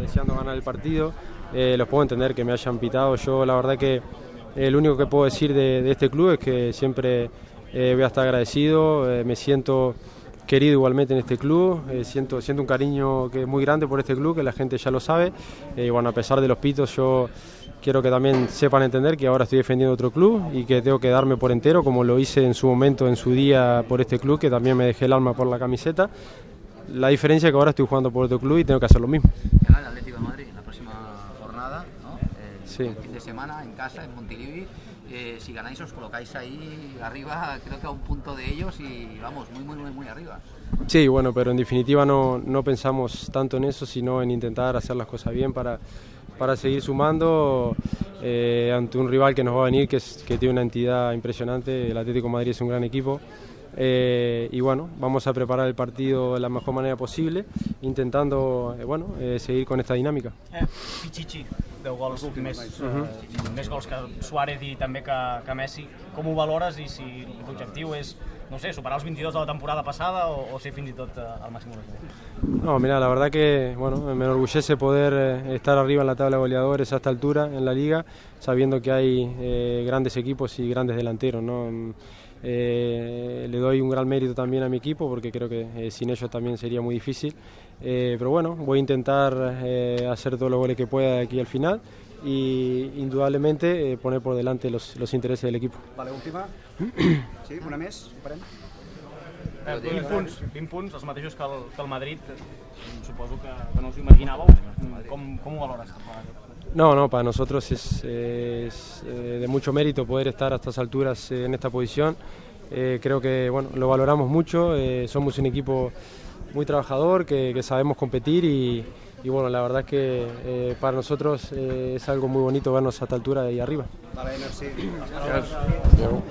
deseando ganar el partido. Eh, los puedo entender que me hayan pitado. Yo la verdad que eh, lo único que puedo decir de, este club es que siempre eh, voy a estar agradecido, eh, me siento querido igualmente en este club, siento, siento un cariño que es muy grande por este club, que la gente ya lo sabe. Y bueno, a pesar de los pitos, yo quiero que también sepan entender que ahora estoy defendiendo otro club y que tengo que darme por entero, como lo hice en su momento, en su día, por este club, que también me dejé el alma por la camiseta. La diferencia es que ahora estoy jugando por otro club y tengo que hacer lo mismo. Gana el Atlético de Madrid en la próxima jornada, ¿no? El, Sí. fin de semana en casa, en Montilivi. Eh, si ganáis os colocáis ahí arriba, creo que a un punto de ellos y vamos, muy, muy, muy, muy arriba. Sí, bueno, pero en definitiva no, no pensamos tanto en eso, sino en intentar hacer las cosas bien para, para seguir sumando eh, ante un rival que nos va a venir, que, es- que tiene una entidad impresionante. El Atlético de Madrid es un gran equipo. Eh, y bueno, vamos a preparar el partido de la mejor manera posible, intentando eh, bueno, eh, seguir con esta dinámica. Eh, Pichichi, 10 gols més, eh, més gols que Suárez i també que, que Messi. Com ho valores i si l'objectiu és, no sé, superar els 22 de la temporada passada o, o ser fins i tot eh, al màxim goleador? No, mira, la verdad que bueno, me enorgullece poder eh, estar arriba en la tabla de goleadores a esta altura en la liga, sabiendo que hay eh, grandes equipos y grandes delanteros. ¿no? Mm, eh, le doy un gran mérito también a mi equipo porque creo que eh, sin ellos también sería muy difícil. Eh, pero bueno, voy a intentar eh, hacer todos los goles que pueda de aquí al final y indudablemente eh, poner por delante los, los intereses del equipo. Vale, última. Sí, una més, ho farem. Eh, 20 punts, 20 punts, els mateixos que el, que el Madrid. Suposo que, que no us imaginàveu. Com, com ho valores? No, no, para nosotros es, es, de mucho mérito poder estar a estas alturas en esta posición. Eh, creo que bueno, lo valoramos mucho, eh, somos un equipo muy trabajador, que, que sabemos competir y, y, bueno, la verdad es que eh, para nosotros eh, es algo muy bonito vernos a esta altura de ahí arriba. Vale, merci. Adéu.